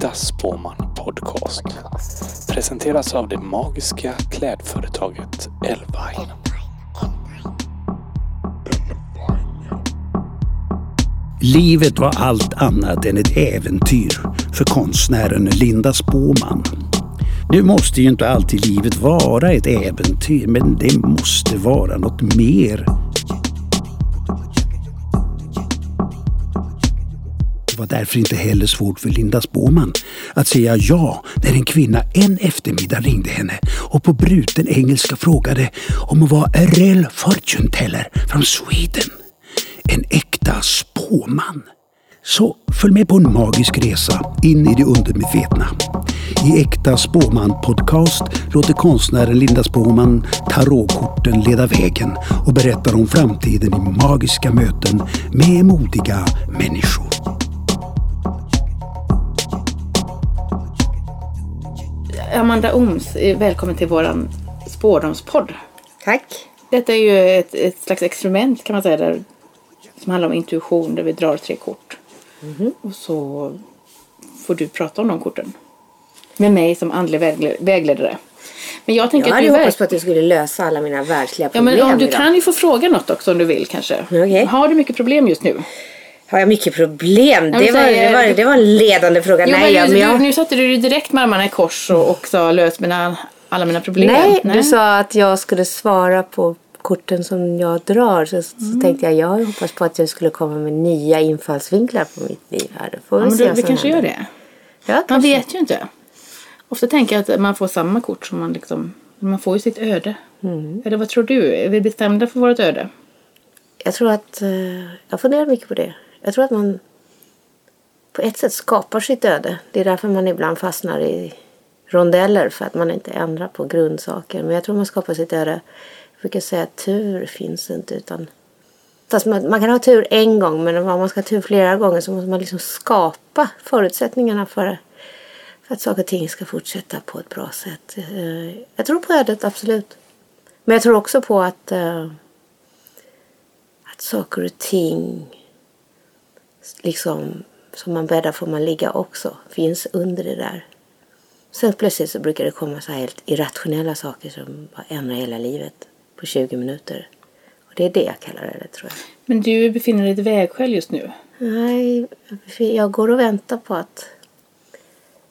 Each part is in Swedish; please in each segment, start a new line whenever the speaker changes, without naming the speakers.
Dasspåman Spåman Podcast. Presenteras av det magiska klädföretaget Elvine.
Livet var allt annat än ett äventyr för konstnären Linda Spåman. Nu måste ju inte alltid livet vara ett äventyr, men det måste vara något mer. Var därför inte heller svårt för Linda Spåman att säga ja när en kvinna en eftermiddag ringde henne och på bruten engelska frågade om hon var Erel fortune teller från Sweden. En äkta spåman. Så följ med på en magisk resa in i det undermedvetna. I Äkta Spåman Podcast låter konstnären Linda Spåman tarotkorten leda vägen och berättar om framtiden i magiska möten med modiga människor.
Amanda Oms, eh, välkommen till våran spårdomspodd.
Tack.
Detta är ju ett, ett slags experiment kan man säga där, som handlar om intuition där vi drar tre kort.
Mhm.
Och så får du prata om de korten. Med mig som andlig vägle- vägledare. Men jag tänker
Jag
att
hade
du
hoppats på att du skulle lösa alla mina världsliga
Ja,
problem
men om du
idag.
kan ju få fråga något också om du vill kanske.
Okej.
Har du mycket problem just nu?
Har jag mycket problem? Det var, det, var, det var en ledande fråga.
Jo,
Nej,
men
jag...
nu satte du dig direkt med armarna i kors och, och sa lös mina, alla mina problem.
Nej, du sa att jag skulle svara på korten som jag drar. Så, så
Mm.
tänkte jag, jag hoppas på att jag skulle komma med nya infallsvinklar på mitt liv här. Då får
Ja,
vi
men
se
du, vi kanske gör det.
Ja,
Man
kanske.
vet ju inte. Ofta tänker jag att man får samma kort som man liksom... Man får ju sitt öde.
Mm.
Eller vad tror du? Är vi bestämda för vårt öde?
Jag tror att, eh, jag funderar mycket på det. Jag tror att man på ett sätt skapar sitt öde. Det är därför man ibland fastnar i rondeller för att man inte ändrar på grundsaker. Men jag tror man skapar sitt öde. Jag brukar säga att tur finns inte utan Fast man, kan ha tur en gång men om man ska ha tur flera gånger så måste man liksom skapa förutsättningarna för, för att saker och ting ska fortsätta på ett bra sätt. Eh, jag tror på ödet, absolut. Men jag tror också på att eh, att saker och ting liksom som man bäddar får man ligga också finns under det där. Sen plötsligt så brukar det komma så här helt irrationella saker som bara ändrar hela livet på 20 minuter. Och det är det jag kallar det, tror jag.
Men du befinner dig i ett vägskäl just nu.
Nej, jag går och väntar på att...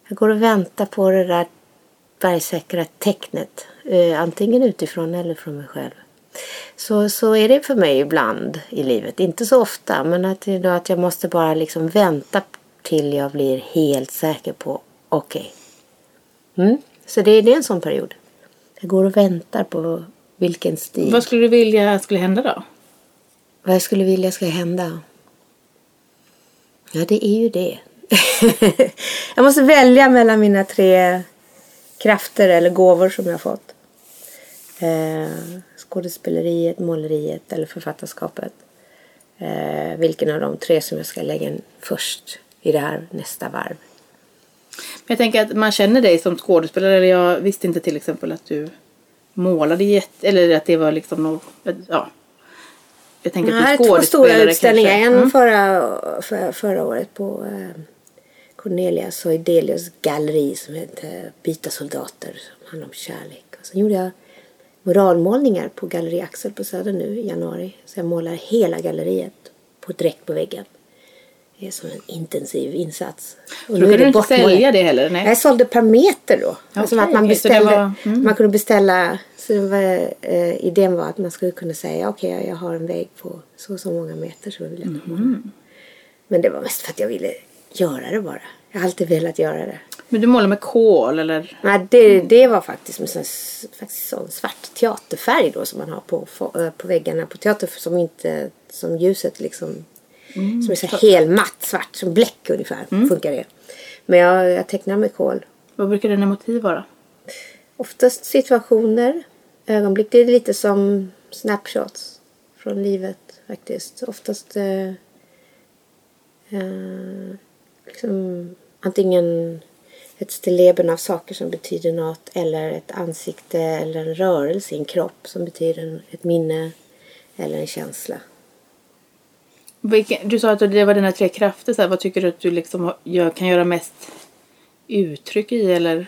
Jag går och väntar på det där bergsäkra tecknet. Eh, antingen utifrån eller från mig själv. Så, så är det för mig ibland i livet. Inte så ofta, men att, att jag måste bara liksom vänta till jag blir helt säker på okej. Mm. Så det, det är en sån period. Jag går och väntar på vilken stil.
Vad skulle du vilja skulle hända då?
Vad jag skulle vilja ska hända? Ja, det är ju det. jag måste välja mellan mina tre krafter eller gåvor som jag har fått. Eh, skådespeleriet, måleriet eller författarskapet. Eh, vilken av de tre som jag ska lägga in först i det här nästa varv.
Jag tänker att man känner dig som skådespelare. Eller jag visste inte till exempel att du målade jätte... Eller att det var liksom något... Ja. Jag tänker
Jag
att du är
två
skådespelare
stora utställningar.
kanske.
En
Mm.
förra, för, förra året på eh, Cornelia Soidelius galleri som heter Byta soldater som handlar om kärlek. Och sen gjorde jag moralmålningar på Galleri Axel på Söder nu i januari. Så jag målar hela galleriet på direkt på väggen. Det är som en intensiv insats. Och
då
nu är
kan du
det
inte sälja det heller? Nej.
Jag sålde per meter då. alltså
Okej,
att man
det
beställde.
var- mm.
Man kunde beställa. Så det var, eh, idén var att man skulle kunna säga okej jag har en vägg på så och så många meter så vill jag
Mm.
Men det var mest för att jag ville göra det bara. Jag har alltid velat göra det.
Men du målar med kol eller?
Nej, det, det var faktiskt med sån, faktiskt sån svart teaterfärg då som man har på, på, på väggarna på teater som inte som ljuset liksom som är så helmatt svart som bläck ungefär funkar det. Men jag, jag tecknar med kol.
Vad brukar dina motiv vara?
Oftast situationer, ögonblick. Det är lite som snapshots från livet faktiskt. Oftast eh, eh, liksom, antingen ett stilleben av saker som betyder något eller ett ansikte eller en rörelse i en kropp som betyder ett minne eller en känsla.
Vilken, du sa att det var dina tre krafter. Så här, vad tycker du att du liksom gör, kan göra mest uttryck i eller?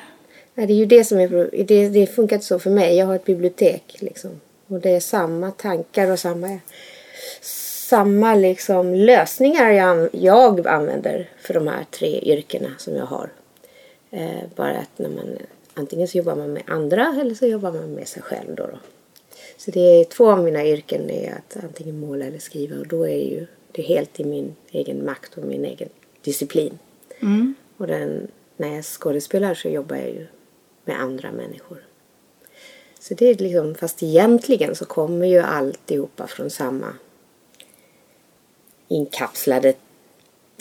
Nej, det är ju det som är det, det funkar inte så för mig. Jag har ett bibliotek liksom. Och det är samma tankar och samma, samma liksom lösningar jag, jag använder för de här tre yrkena som jag har. Eh, bara att när man antingen så jobbar man med andra eller så jobbar man med sig själv då. då. Så det är två av mina yrken är att antingen måla eller skriva och då är ju det helt i min egen makt och min egen disciplin.
Mm.
Och den, när jag skådespelar så jobbar jag ju med andra människor. Så det är liksom, fast egentligen så kommer ju alltihopa från samma inkapslade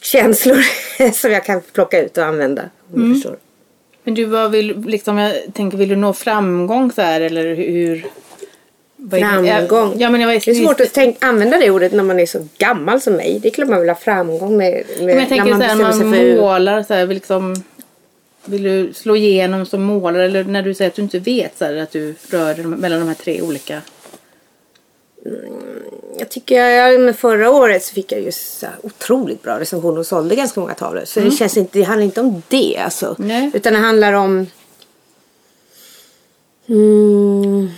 känslor som jag kan plocka ut och använda.
Mm. Men du, vad vill, liksom, jag tänker, vill du nå framgång så här eller hur?
Framgång.
Ja, men jag
Det är svårt att tänk, använda det ordet när man är så gammal som mig. Det är klart man vill ha framgång med, med
Men jag tänker
när
här,
bestämmer
man
sig för
målar så här, vill liksom vill du slå igenom som målare eller när du säger att du inte vet så här, att du rör mellan de här tre olika?
Jag tycker jag, med förra året så fick jag ju så otroligt bra recensioner och sålde ganska många tavlor. Så det känns inte, det handlar inte om det alltså.
Nej.
Utan det handlar om mm,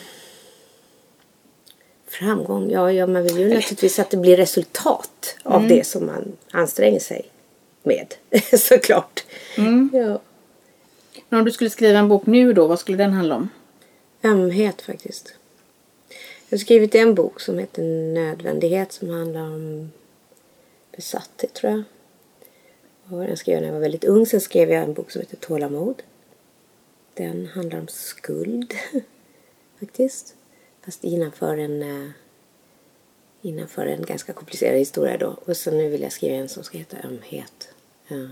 framgång. Ja, ja, man vill ju naturligtvis att det blir resultat av det som man anstränger sig med. Såklart. Ja.
Men om du skulle skriva en bok nu då, vad skulle den handla om?
Ömhet faktiskt. Jag har skrivit en bok som heter Nödvändighet som handlar om besatthet tror jag. Och den skrev jag när jag var väldigt ung. Sen skrev jag en bok som heter Tålamod. Den handlar om skuld faktiskt. Fast innanför en, eh, innanför en ganska komplicerad historia då. Och så nu vill jag skriva en som ska heta Ömhet. Ja.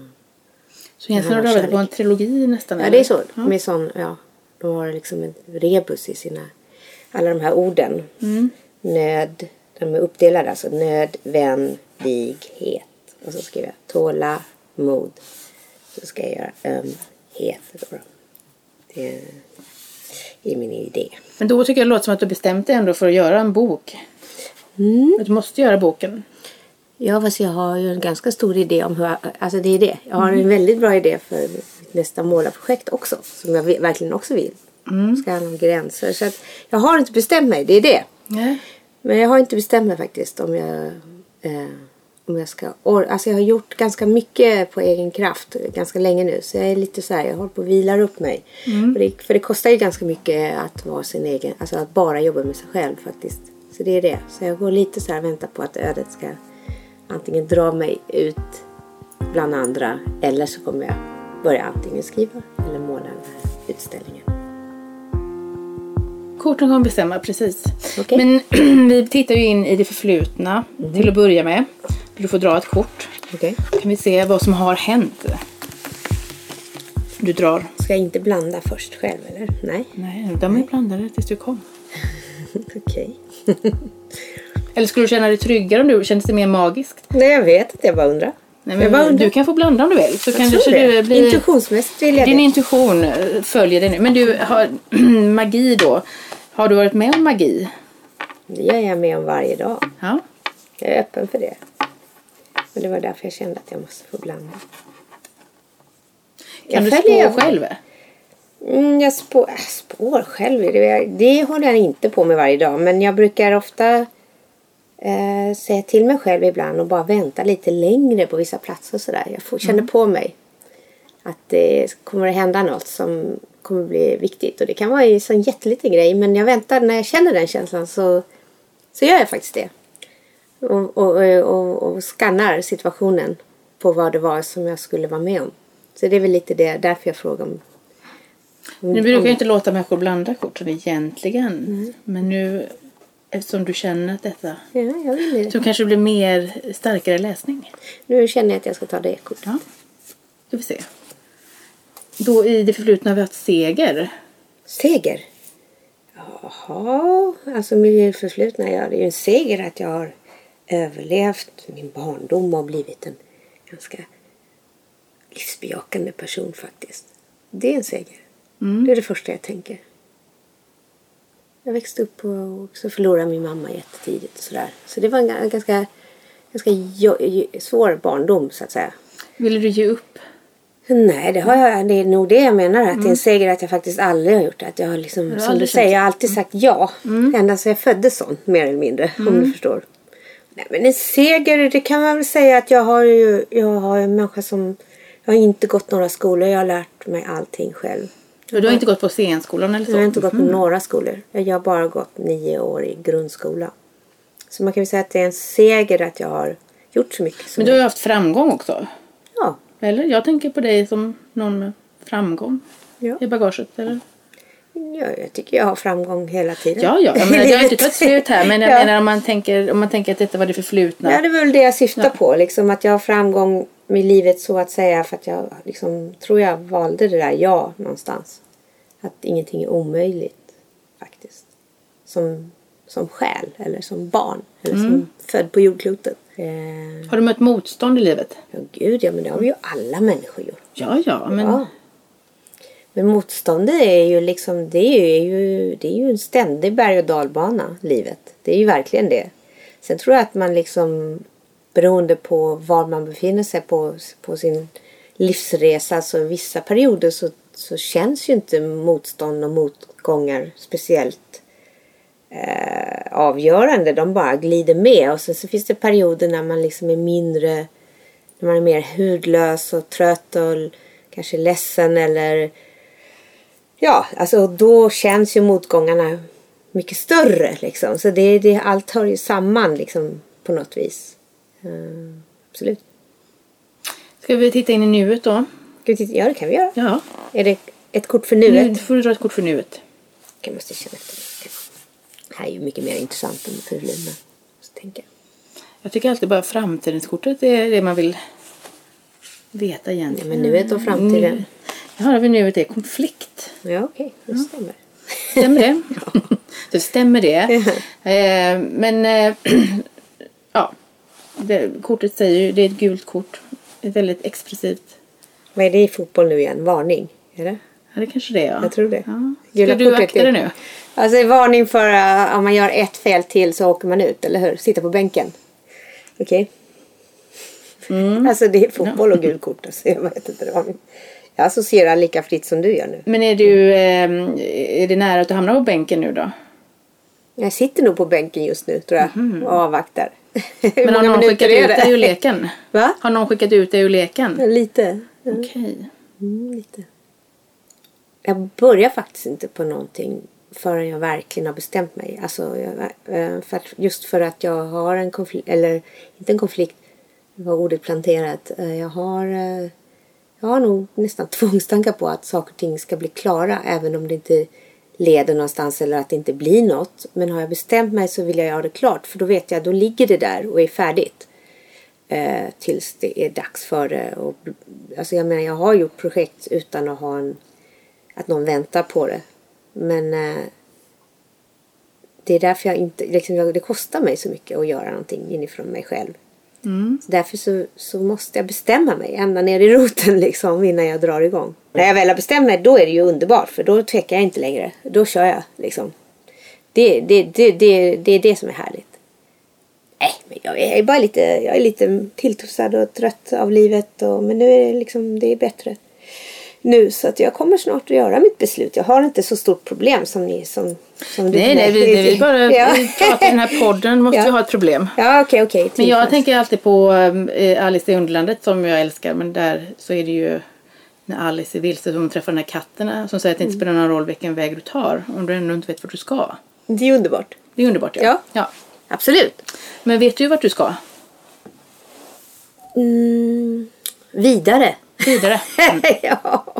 Så egentligen
om
det på en trilogi nästan?
Ja,
eller?
det är så.
Ja.
Med sån, ja, de har liksom en rebus i sina... Alla de här orden.
Mm.
Nöd, de är uppdelade alltså. Nödvändighet. Och så skriver jag tåla, mod. Så ska jag göra ömhet. Då. Det är min idé.
Men då tycker jag det låter som att du bestämt dig ändå för att göra en bok.
Mm.
Du måste göra boken.
Ja, fast jag har ju en ganska stor idé om hur... jag- Alltså det är det. Jag har
Mm.
en väldigt bra idé för mitt nästa målarprojekt också. Som jag ve- verkligen också vill.
Mm.
Ska handla om gränser. Så att jag har inte bestämt mig. Det är det.
Nej.
Men jag har inte bestämt mig faktiskt om jag, eh, om jag ska... Or- alltså jag har gjort ganska mycket på egen kraft ganska länge nu. Så jag är lite så här, jag håller på att vilar upp mig. För, det, för det kostar ju ganska mycket att vara sin egen, alltså att bara jobba med sig själv faktiskt. Så det är det. Så jag går lite så här och väntar på att ödet ska antingen dra mig ut bland andra eller så kommer jag börja antingen skriva eller måla den här utställningen.
Korten kommer bestämma, precis.
Okej.
Men vi tittar ju in i det förflutna till att börja med. Du får dra ett kort.
Okej?
Kan vi se vad som har hänt. Du drar.
Ska jag inte blanda först själv eller? Nej?
Nej, de är blandade tills du kom.
Okej.
Eller skulle du känna dig tryggare om du kändes det mer magiskt?
Nej, jag vet att jag bara undrar.
Nej,
jag bara
men
undrar.
du kan få blanda om du vill. Så
Jag
kan
tror det.
du blir...
Intuitionsmässigt vill jag
Din
det.
intuition följer dig nu. Men du, har, magi då. Har du varit med om magi?
Det gör jag med om varje dag.
Ja.
Jag är öppen för det. Men det var därför jag kände att jag måste få blanda.
Kan du
följer-
spå själv?
Mm, jag spår, spår själv. Det, det håller jag inte på med varje dag. Men jag brukar ofta eh, säga till mig själv ibland och bara vänta lite längre på vissa platser. och Sådär. Jag får, känner på mig att det kommer att hända något som kommer bli viktigt. Och det kan vara en sån jätteliten grej. Men jag väntar när jag känner den känslan så, så gör jag faktiskt det. Och, och, och, och skannar situationen på vad det var som jag skulle vara med om. Så det är väl lite det, därför jag frågar om
Nu brukar jag inte låta människor blanda korten egentligen. Men nu, eftersom du känner att detta...
Ja, jag vill det.
Så kanske det blir mer starkare läsning.
Nu känner jag att jag ska ta det kortet.
Ja. Ska vi se. Då i det förflutna har vi haft seger.
Seger. Jaha, alltså med förflutna. Ja, det är ju en seger att jag har överlevt min barndom och blivit en ganska livsbejakande person faktiskt. Det är en seger. Det är det första jag tänker. Jag växte upp och också förlorade min mamma jättetidigt och sådär. Så det var en ga- ganska, ganska svår barndom så att säga.
Ville du ge upp?
Nej, det har jag. Det är nog det jag menar. Att det är en seger att jag faktiskt aldrig har gjort det. Att jag har liksom, som du säger, jag har alltid sagt ja. Ända sedan jag föddes sån, mer eller mindre. Om du förstår. Nej, men en seger, det kan man väl säga att jag har ju, jag har en människa som, jag har inte gått några skolor. Jag har lärt mig allting själv.
Du har inte gått på scenskolan eller så?
Jag har inte gått på några skolor. Jag har bara gått nio år i grundskola. Så man kan väl säga att det är en seger att jag har gjort så mycket.
Men du har ju haft framgång också.
Ja.
Eller? Jag tänker på dig som någon med framgång
Ja.
i bagaget. Eller?
ja, jag tycker jag har framgång hela tiden.
Ja, ja. Jag menar, det har inte tagit slut här. Men jag
Ja.
menar om man, tänker, om man tänker att detta var det förflutna.
Ja, det var väl det jag syftar på. Liksom, att jag har framgång med livet så att säga. För att jag liksom, tror jag valde det där ja någonstans. Att ingenting är omöjligt faktiskt. Som, som själ eller som barn. Eller som född på jordklotet. Eh,
Har du mött motstånd i livet?
ja, gud ja, men det har ju alla människor gjort.
Ja, ja. Men
Ja. Men motståndet är ju liksom, det är ju, det är ju en ständig berg och dalbana, livet. Det är ju verkligen det. Sen tror jag att man liksom, beroende på var man befinner sig på, på sin livsresa, så vissa perioder så, så känns ju inte motstånd och motgångar speciellt eh, avgörande. De bara glider med. Och sen så finns det perioder när man liksom är mindre, när man är mer hudlös och trött och kanske ledsen eller Ja, alltså då känns ju motgångarna mycket större liksom. Så det, det, allt hör ju samman liksom på något vis. Eh, absolut.
ska vi titta in i nuet då?
Ska vi titta? Ja, det kan vi göra.
Ja.
Är det ett kort för
Nu
nuet?
får du dra ett kort för nuet.
Jag måste känna efter. Här är ju mycket mer intressant än förflutna. Så tänker jag.
Jag tycker alltid bara framtidskortet är det man vill veta egentligen.
Men nuet och framtiden.
Mm. Ja, har vi nuet är konflikt.
Ja, okej. Det stämmer.
Stämmer det? Så stämmer det. Eh, men eh, ja, det, kortet säger ju, det är ett gult kort. Ett väldigt expressivt.
Vad är det i fotboll nu igen? Varning? Är det?
Ja, det kanske det är. Ja.
Jag tror det.
Ja.
Gula
Ska du
kortet
akta dig nu?
Alltså varning för uh, om man gör ett fel till så åker man ut, eller hur? Sitta på bänken. Okej?
Mm.
Alltså det är fotboll och gult kort. Alltså, jag vet inte. Det var min... Jag associerar lika fritt som du gör nu.
Men är du eh, är det nära att du hamnar på bänken nu då?
Jag sitter nog på bänken just nu tror jag och avvaktar.
Men har någon skickat ut dig ur leken?
Va?
Har någon skickat ut dig ur leken?
Lite.
Okej.
Mm, lite. Jag börjar faktiskt inte på någonting förrän jag verkligen har bestämt mig. Alltså, eh, för att, just för att jag har en konflikt, eller inte en konflikt, det var ordet planterat. Eh, jag har, eh, jag har nog nästan tvångstankar på att saker och ting ska bli klara även om det inte leder någonstans eller att det inte blir något. Men har jag bestämt mig så vill jag göra det klart för då vet jag, då ligger det där och är färdigt eh, tills det är dags för det. Och, alltså jag menar, jag har gjort projekt utan att ha en, att någon väntar på det. Men eh, det är därför jag inte, liksom, det kostar mig så mycket att göra någonting inifrån mig själv. Så därför så, så måste jag bestämma mig ända ner i roten liksom innan jag drar igång. När jag väl har bestämt mig då är det ju underbart för då tvekar jag inte längre. Då kör jag liksom. Det, det, det, det, det är det som är härligt. Nej, men jag är bara lite, jag är lite tilltussad och trött av livet. Och, men nu är det liksom, det är bättre nu. Så att jag kommer snart att göra mitt beslut. Jag har inte så stort problem som ni som, som du
Nej, nej, vi, vi bara
Ja.
vi pratar i den här podden måste
Ja.
vi ha ett problem.
Ja, okej, okej.
Men jag tänker alltid på eh, Alice i Underlandet som jag älskar. Men där så är det ju när Alice är vilse som träffar den här katten som säger att det inte
Mm.
spelar någon roll vilken väg du tar om du ändå inte vet vart du ska.
Det är underbart.
Det är underbart ja.
Ja.
ja.
Absolut.
Men vet du vart du ska?
Mm, vidare.
Vidare.
Ja.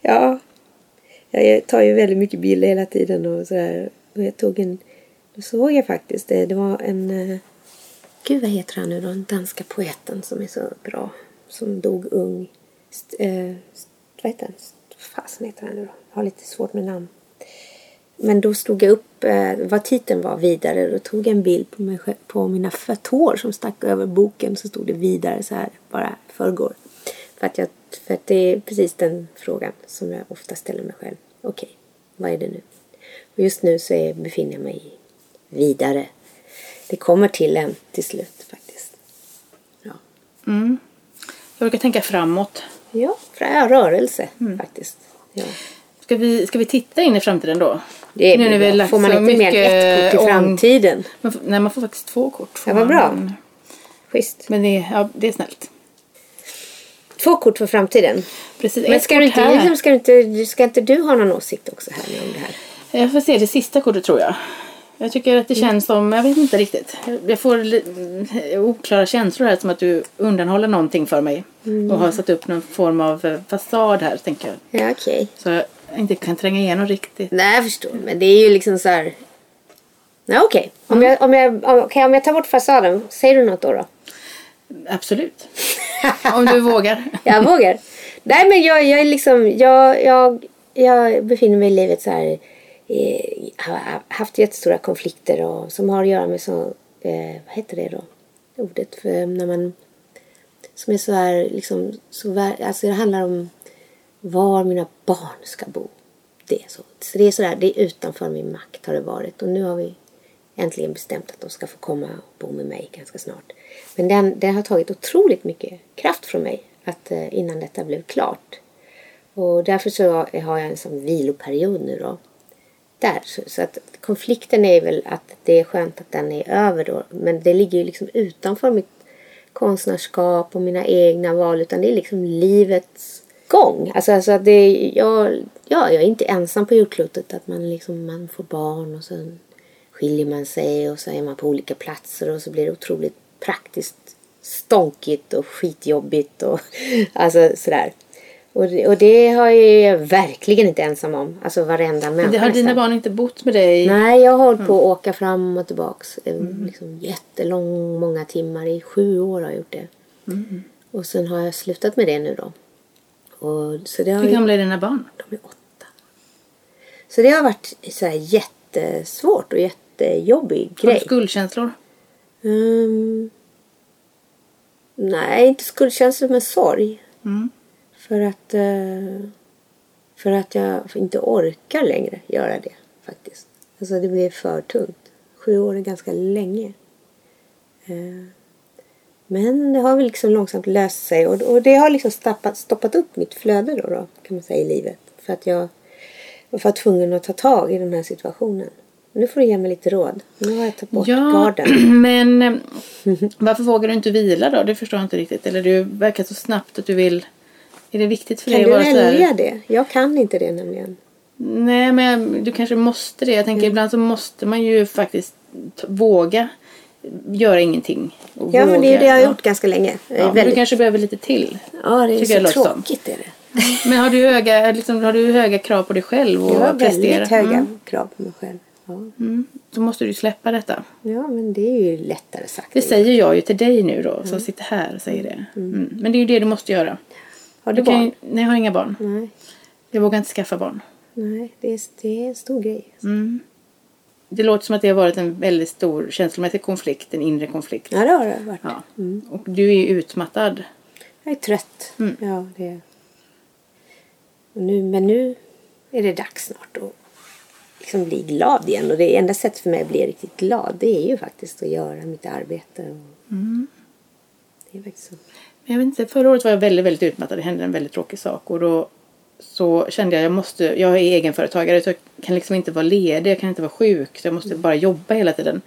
ja. Jag tar ju väldigt mycket bilder hela tiden och sådär. Och jag tog en... Då såg jag faktiskt det. Det var en... Eh, gud, vad heter han nu då? Den danska poeten som är så bra. Som dog ung. St, eh, st, vad heter han? Vad fasen heter han nu då? Jag har lite svårt med namn. Men då stod jag upp eh, vad titeln var vidare. Då tog jag en bild på, mig, på mina f- tår som stack över boken. Så stod det vidare så här bara förrgår. För att, jag, för att det är precis den frågan som jag ofta ställer mig själv. Okej, vad är det nu? Och just nu så är, befinner jag mig vidare. Det kommer till en till slut faktiskt. Ja.
Jag brukar tänka framåt.
Ja, rörelse faktiskt. Ja.
Ska vi, ska vi titta in i framtiden då?
Det
Nu när vi lagt
Får man inte mer än ett kort i
om-
framtiden?
Man får, nej, man får faktiskt två kort.
Ja, vad
man.
bra.
Men,
Schysst.
men det, är- ja, det är snällt.
Två kort för framtiden.
Precis,
Men ska du, inte, liksom, ska, du inte, ska inte du ha någon åsikt också här om det här?
Jag får se det sista kortet tror jag. Jag tycker att det
Mm.
känns som, jag vet inte riktigt. Jag får mm, oklara känslor här som att du undanhåller någonting för mig.
Mm.
Och har satt upp någon form av eh, fasad här tänker jag.
Ja, okej.
Så jag inte kan tränga igenom riktigt.
Nej, jag förstår. Men det är ju liksom så här... Nej, okej. Om, jag, om, jag, okej, om jag tar bort fasaden, säger du något då? då?
Absolut. Om du vågar.
Jag vågar. Nej, men jag, jag liksom... Jag, jag, jag befinner mig i livet så här... Eh, har haft jättestora konflikter och, som har att göra med så... Eh, vad heter det då? Ordet för när man... Som är så här liksom... Så, vär- alltså det handlar om var mina barn ska bo. Det är så. Så det är sådär, det är utanför min makt har det varit. Och nu har vi äntligen bestämt att de ska få komma och bo med mig ganska snart. Men den, det har tagit otroligt mycket kraft från mig att, eh, innan detta blev klart. Och därför så har jag en sån viloperiod nu då. Där. Så, så att konflikten är väl att det är skönt att den är över då. Men det ligger ju liksom utanför mitt konstnärskap och mina egna val. Utan det är liksom livets gång. Alltså, alltså att det, jag, ja, jag är inte ensam på jordklotet. Att man, liksom, man får barn och sen skiljer man sig och så är man på olika platser och så blir det otroligt praktiskt stånkigt och skitjobbigt och alltså sådär. Och det, och det har jag verkligen inte ensam om. Alltså varenda människa.
Det har dina barn inte bott med dig?
Nej, jag har hållit på att åka fram och tillbaks. eh, Liksom jättelång, många timmar. I sju år har jag gjort det. Och sen har jag slutat med det nu då. Och, så det har
Hur gamla är dina barn?
de är åtta. Så det har varit så jättesvårt och jättejobbig
Har du
grej.
skuldkänslor?
Ehm, nej, inte skuldkänslor men sorg.
Mm.
För att, eh, för att jag inte orkar längre göra det faktiskt. Alltså det blir för tungt. Sju år är ganska länge. Eh, men det har väl liksom långsamt löst sig och, och det har liksom stoppat, stoppat upp mitt flöde då, då kan man säga i livet. För att jag var tvungen att ta tag i den här situationen. Nu får du ge mig lite råd. Nu har jag tagit bort
Ja,
garden.
men eh, varför vågar du inte vila då? Det förstår jag inte riktigt. Eller du verkar så snabbt att du vill... Är det viktigt för
Kan
dig
du
att vara så här-
välja det? Jag kan inte det nämligen.
Nej, men du kanske måste det. Jag tänker
Mm.
ibland så måste man ju faktiskt våga göra ingenting.
Ja, men det är
våga-
det jag har gjort ganska länge.
Ja,
väldigt...
Du kanske behöver lite till.
Ja, det är
tycker
så
som.
tråkigt. Är det.
Men har du höga, liksom, har du höga krav på dig själv och
Jag har
prestera?
väldigt höga
Mm.
krav på mig själv.
Mm. Då måste du släppa detta.
ja, men det är ju lättare sagt.
Det säger jag ju till dig nu då, som sitter här och säger det. Mm. Men det är ju det du måste göra.
Har du
kan
barn?
ju- Nej, jag har inga barn.
Nej,
Jag vågar inte skaffa barn.
nej det, är, det är en stor grej.
Mm. Det låter som att det har varit en väldigt stor känslomässig konflikt, en inre konflikt.
Ja, det har det varit.
Ja. Och du är ju utmattad.
Jag är trött.
Mm.
Ja, det och nu, Men nu är det dags snart att liksom bli glad igen. Och det enda sättet för mig att bli riktigt glad det är ju faktiskt att göra mitt arbete. Och
Mm.
Det är faktiskt så.
Men Jag vet inte, förra året var jag väldigt, väldigt utmattad. Det hände en väldigt tråkig sak. Och då så kände jag jag måste, jag är egenföretagare så jag kan liksom inte vara ledig, jag kan inte vara sjuk. Så jag måste bara jobba hela tiden.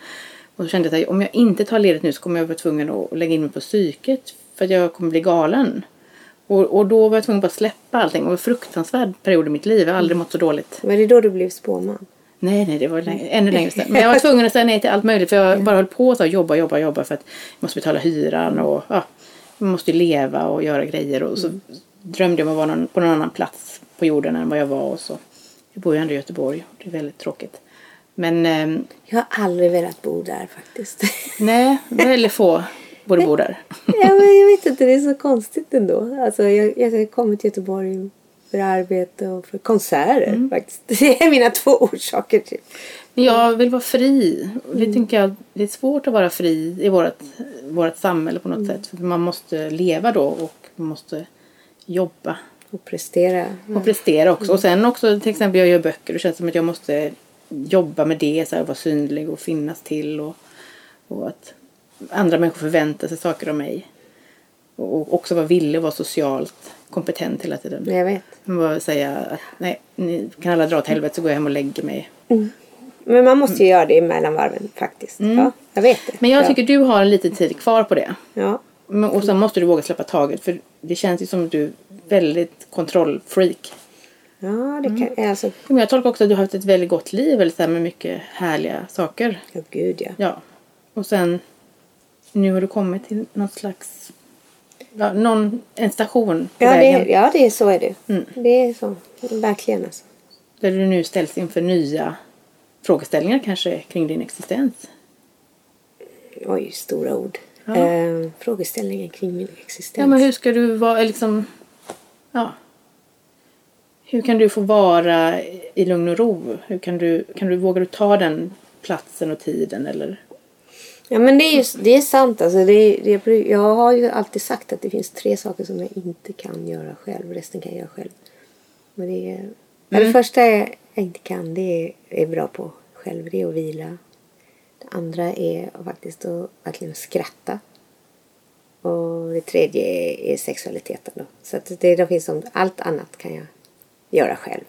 Och så kände jag att om jag inte tar ledigt nu så kommer jag vara tvungen att lägga in mig på psyket. För att jag kommer bli galen. Och, och då var jag tvungen att släppa allting. Det var en fruktansvärd period i mitt liv. Jag har aldrig mått så dåligt.
Men det då du blev spåman.
Nej, nej, det var längre, ännu längre sedan. Men jag var tvungen att säga nej till allt möjligt. För jag bara höll på att jobba, jobba, jobba. För att jag måste betala hyran och ja, jag måste ju leva och göra grejer. Och så drömde jag om att vara någon, på någon annan plats på jorden än vad jag var. Och så. Jag bor ju ändå i Göteborg. Det är väldigt tråkigt. Men ehm,
Jag har aldrig velat bo där faktiskt.
nej, väldigt få borde bo där.
ja, men jag vet inte, det är så konstigt ändå. Alltså, jag, jag kommit till Göteborg för arbete och för konserter faktiskt. Det är mina två orsaker till.
Men jag vill vara fri. Det tänker jag, det är svårt att vara fri i vårt, vårt samhälle på något sätt. För man måste leva då och man måste jobba.
Och prestera.
Och prestera också. Och sen också till exempel jag gör böcker. Det känns som att jag måste jobba med det. Så här, vara synlig och finnas till. Och, och att andra människor förväntar sig saker av mig. Och också vara villig att vara socialt kompetent hela tiden.
Jag vet.
Man bara säga att nej, ni kan alla dra åt helvete så går jag hem och lägger mig.
Men man måste ju göra det mellan varven faktiskt. Ja, jag vet det.
Men jag
ja.
tycker du har lite tid kvar på det.
Ja.
Men, och sen måste du våga släppa taget för det känns ju som att du är väldigt kontrollfreak.
Ja, det kan... Alltså,
Men jag tolkar också att du har haft ett väldigt gott liv eller så här, med mycket härliga saker.
ja, gud ja.
Ja. Och sen nu har du kommit till något slags ja, någon, en station på
Ja,
vägen.
det, ja det är så är det.
Mm.
Det är så. Verkligen alltså.
Där du nu ställs inför nya frågeställningar kanske kring din existens.
Oj, stora ord.
Ja.
Eh, frågeställningen kring min existens.
Ja, men hur ska du vara liksom... Ja. Hur kan du få vara i lugn och ro? Hur kan du, kan du, vågar du ta den platsen och tiden eller?
Ja men det är, ju, det är sant. Alltså det, är- det, jag har ju alltid sagt att det finns tre saker som jag inte kan göra själv. Resten kan jag göra själv. Men det, är, ja, det första jag inte kan, det är, är bra på själv. Det är att vila. Det andra är faktiskt att verkligen skratta. Och det tredje är, är sexualiteten. Då. Så att det, det finns som, allt annat kan jag göra själv.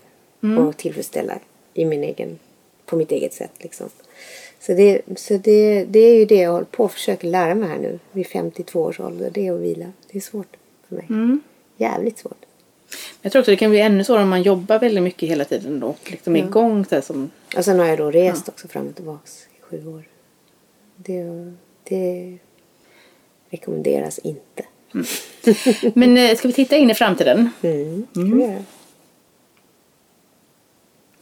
Och tillfredsställa i min egen, på mitt eget sätt. Liksom. Så, det, så det, det är ju det jag håller på att försöka lära mig här nu vid 52 års ålder. Det är att vila. Det är svårt för mig. Jävligt svårt.
Jag tror också det kan bli ännu svårare om man jobbar väldigt mycket hela tiden och liksom är igång så som...
Och sen har jag då rest också fram och tillbaks i sju år. Det, det rekommenderas inte.
Men eh, ska vi titta in i framtiden?
Mm. Göra.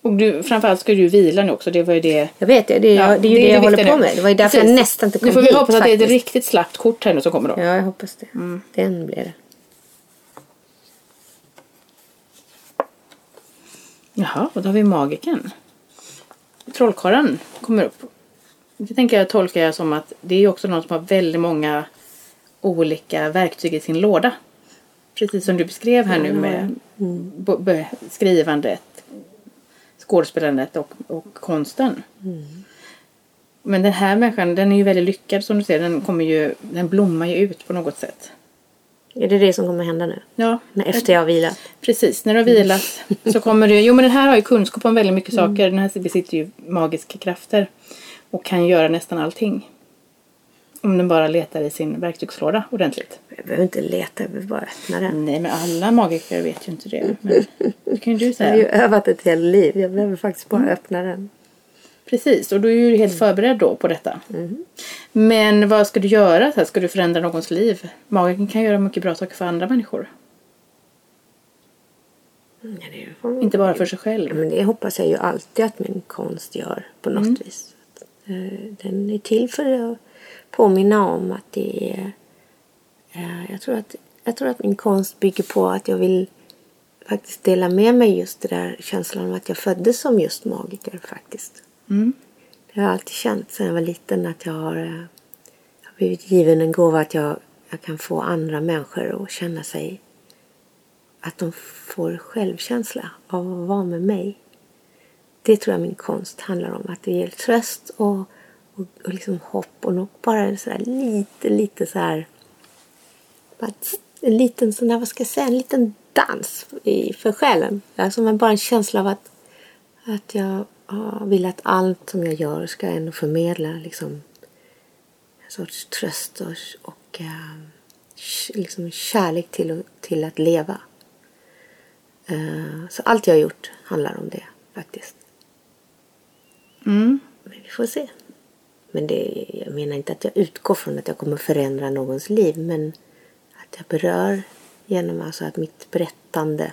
Och du, framförallt ska du vila nu också. Det var ju det...
Jag vet det. Det är,
Ja,
det är ju det, jag håller på
nu.
med. Det var ju därför
Precis.
jag nästan inte kom
Nu får vi
hit
hoppas att det är ett
faktiskt.
riktigt slappt kort här nu som kommer då.
Ja, jag hoppas det. Den blir det.
Jaha, och då har vi magiken. Trollkarlen kommer upp. Det tänker jag tolkar jag som att det är också någon som har väldigt många olika verktyg i sin låda. Precis som du beskrev här nu med bo- skrivandet, skådespelandet och, och konsten. Men den här människan den är ju väldigt lyckad som du ser. Den, kommer ju, den blommar ju ut på något sätt.
Är det det som kommer hända nu?
Ja,
När efter jag har vilat?
Precis, när du har vilat så kommer du... Jo men den här har ju kunskap om väldigt mycket saker. Den här besitter ju magiska krafter. Och kan göra nästan allting. Om den bara letar i sin verktygslåda ordentligt.
Jag behöver inte leta, jag behöver bara öppna den.
Nej men alla magiker vet ju inte det. Men det kan ju du
Jag har ju
säga.
övat ett helt liv. Jag behöver faktiskt bara öppna den.
Precis, och du är ju helt förberedd då på detta. Men vad ska du göra? Så här, Ska du förändra någons liv? Magiken kan göra mycket bra saker för andra människor.
Ja, det får-
Inte bara för sig
Ja,
själv.
men det hoppas jag ju alltid att min konst gör på något vis. Eh, Den är till för att påminna om att det är... eh, Jag tror att, jag tror att min konst bygger på att jag vill faktiskt dela med mig just det där känslan av att jag föddes som just magiker faktiskt.
Mm.
Det har jag alltid känt sedan jag var liten att jag har, eh, har blivit given en gåva att jag, jag kan få andra människor att känna sig att de får självkänsla av att vara med mig. Det tror jag min konst handlar om. Att det ger tröst och, och, och liksom hopp och nog bara en så lite, lite så här en liten sån här, vad ska jag säga, en liten dans i, för själen. Alltså men bara en känsla av att, att jag ja, vill att allt som jag gör ska ändå förmedla liksom en sorts tröst och, och eh, liksom kärlek till, att- till att leva. Eh, så allt jag har gjort handlar om det faktiskt.
Mm.
Men vi får se. Men det, jag menar inte att jag utgår från att jag kommer förändra någons liv. Men att jag berör genom alltså att mitt berättande,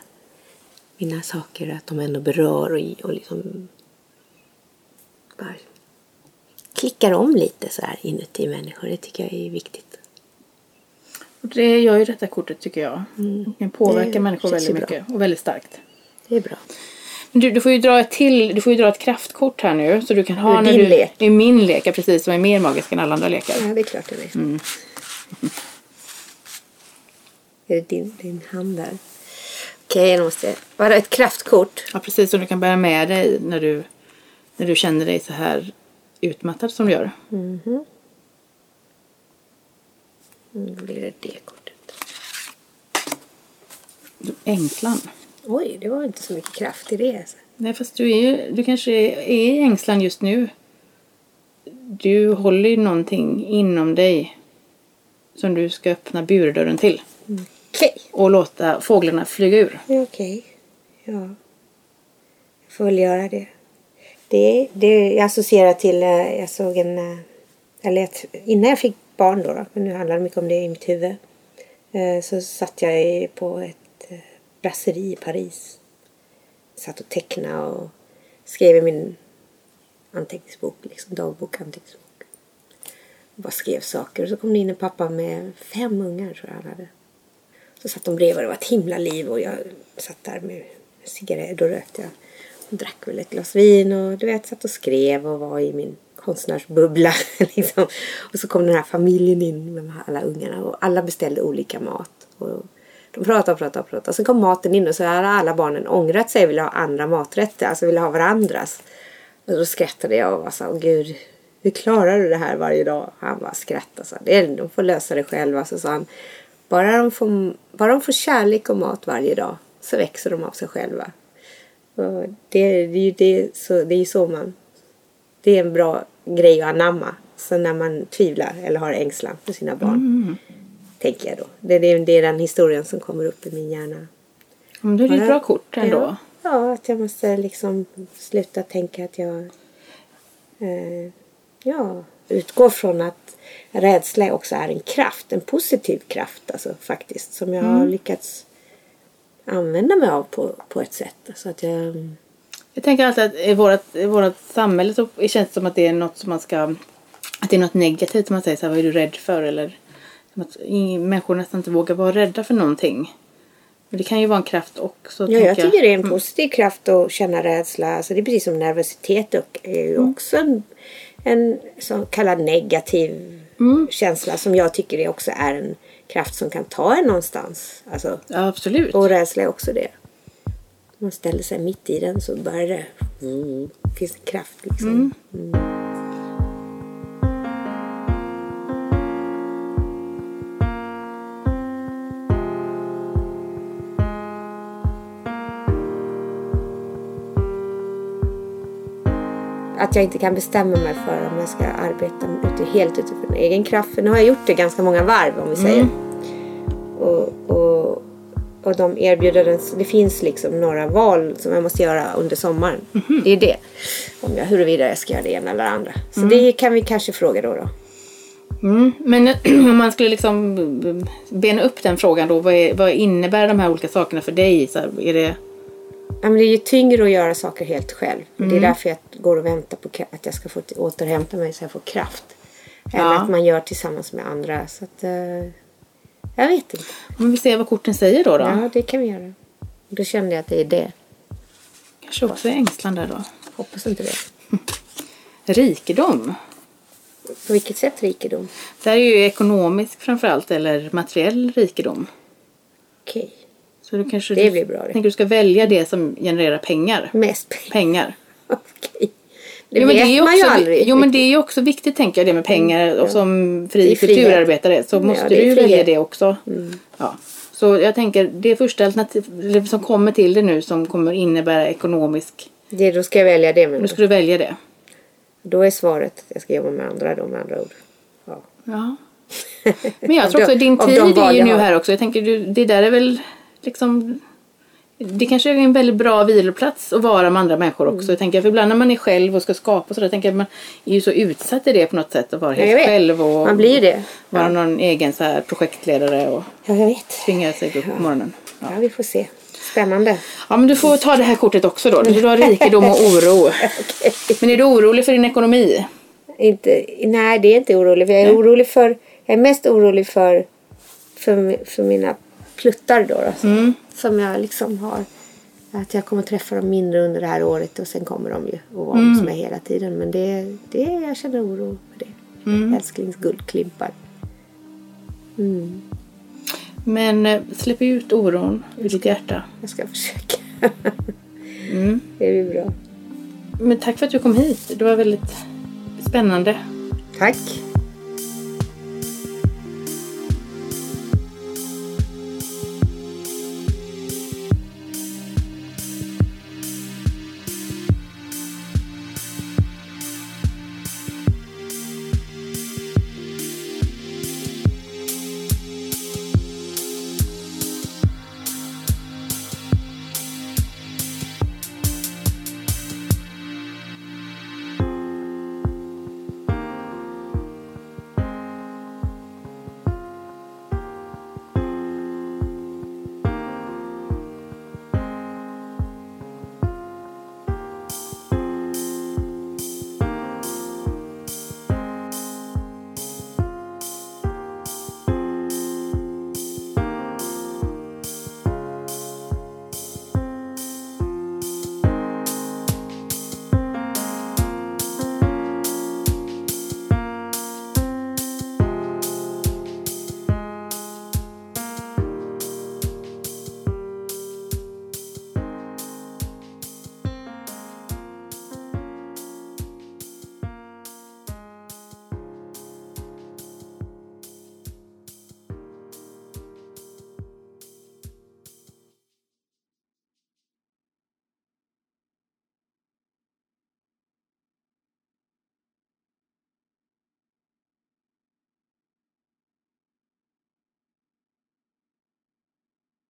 mina saker, att de ändå berör och, och liksom bara klickar om lite så här inuti människor. Det tycker jag är viktigt.
Och det gör ju detta kortet tycker jag. Det kan påverka
Det
människor väldigt
ju bra.
mycket och väldigt starkt.
Det är bra.
Du, du får ju dra ett till, du får ju dra ett kraftkort här nu så du kan ha när
din
du,
lek.
Är min lek, ja, precis, som är mer magisk än alla andra lekar.
Ja, det är klart det är. Är det din, din hand där? Okej, jag måste... Var det ett kraftkort?
Ja, precis som du kan bära med dig när du, när du känner dig så här utmattad som du gör.
Mm, då blir det det kortet.
Ängslan.
Oj, det var inte så mycket kraft i det. Alltså.
Nej, fast du, är ju, du kanske är i ängslan just nu. Du håller ju någonting inom dig som du ska öppna burdörren till
Okej.
och låta fåglarna flyga ur.
Ja, Okej. Ja. Jag får väl göra det. Det, det jag associerar till, eh, jag såg en, eh, eller ett, innan jag fick barn då, då, men nu handlar det mycket om det i mitt huvud. eh, Så satt jag på ett brasseri i Paris. Satt och tecknade och skrev i min anteckningsbok, liksom dagbok, anteckningsbok. Bara skrev saker. Och så kom det in en pappa med fem ungar tror jag han hade. Så satt de bredvid och det var ett himla liv och jag satt där med cigarett. och rökte jag och drack väl ett glas vin och du vet satt och skrev och var i min konstnärsbubbla. liksom. Och så kom den här familjen in med alla ungarna och alla beställde olika mat. Och de pratar och pratar och pratar. Sen kom maten in och så har alla barnen ångrat sig och ville ha andra maträtter. Alltså ville ha varandras. Och då skrattade jag och sa, åh gud, hur klarar du det här varje dag? Han bara skrattade och sa, det är, de får lösa det själva. Så sa han, bara de, får, bara de får kärlek och mat varje dag så växer de av sig själva. Och det, det, är ju det, så, det är ju så man... Det är en bra grej att anamma. Så när man tvivlar eller har ängslan för sina barn. Mm. Tänker jag då. Det, det, det är den historien som kommer upp i min hjärna.
Men då är det ett bra kort ändå.
Ja, ja, att jag måste liksom sluta tänka att jag eh, ja, utgår från att rädsla också är en kraft, en positiv kraft alltså faktiskt. Som jag har lyckats använda mig av på, på ett sätt. Så att jag,
Jag tänker alltid att i vårt, i vårt samhälle så känns det som att det är något som man ska... Att det är något negativt. Man säger så här, vad är du rädd för? Eller som att människor nästan inte vågar vara rädda för någonting. Men det kan ju vara en kraft också.
ja, jag tycker det är en positiv kraft att känna rädsla. Alltså det är precis som nervositet och är ju också en, en så kallad negativ känsla som jag tycker är också är en kraft som kan ta en någonstans. Alltså,
Ja, absolut.
Och rädsla är också det. Om man ställer sig mitt i den så börjar det... Mm, finns det kraft liksom. Att jag inte kan bestämma mig för om jag ska arbeta ute, helt utifrån egen kraft. För nu har jag gjort det ganska många varv om vi säger. Och, och, och de erbjuder en, det finns liksom några val som jag måste göra under sommaren. Det är det. Om jag, huruvida jag ska göra det ena eller det andra. Så det kan vi kanske fråga då. då.
Mm. Men om man skulle liksom bena upp den frågan då. Vad, är, vad innebär de här olika sakerna för dig? Så här, är det...
Ja, men det är ju tyngre att göra saker helt själv. Det är därför jag går och väntar på att jag ska få återhämta mig så jag får kraft. Eller
Ja.
att man gör tillsammans med andra. Så att, eh, jag vet inte.
Om vi ser vad korten säger då. då.
Ja, det kan vi göra. Då kände jag att det är det.
Kanske också ängslan där då.
Hoppas inte det.
Rikedom.
På vilket sätt rikedom?
Det här är ju ekonomisk framförallt eller materiell rikedom.
Okej.
Så du kanske
Det blir bra det.
tänker du ska välja det som genererar pengar.
Mest pengar.
Pengar.
Okej. Det
jo, men
vet
det är ju
man ju
också,
aldrig.
Jo men det är ju också viktigt tänker jag det med pengar. Och som fri kulturarbetare så
Ja,
måste
är
du ju välja det också. Ja. Så jag tänker det första alternativet som kommer till det nu som kommer innebära ekonomisk.
det, då ska jag välja det. Men
Då ska du välja det.
då är svaret att jag ska jobba med andra då med andra ord. Ja.
Ja. Men jag tror också din tid är ju nu här också. Jag tänker du, det där är väl liksom det kanske är en väldigt bra viloplats att vara med andra människor också.
Mm.
Jag tänker, för ibland när man är själv och ska skapa och sådär, tänker jag att man är ju så utsatt i det på något sätt att vara
Ja,
helt själv och
Man blir det.
vara
Ja.
någon egen så här projektledare och
ja, jag vet.
tvinga sig upp på morgonen. Ja.
Ja, vi får se. Spännande.
ja, men du får ta det här kortet också då. Du har rikedom och oro. Men är du orolig för din ekonomi?
Inte, nej, det är inte orolig. Jag är orolig för... Jag är mest orolig för, för, för mina pluttar då. då som, som jag liksom har. Att jag kommer träffa dem mindre under det här året och sen kommer de ju att vara hos mig hela tiden. Men det, det, jag känner oro för det. Mm. Älsklings guldklimpar.
Men eh, släpp ut oron ur ditt hjärta.
Jag ska försöka. Det blir bra.
Men tack för att du kom hit. Det var väldigt spännande.
Tack.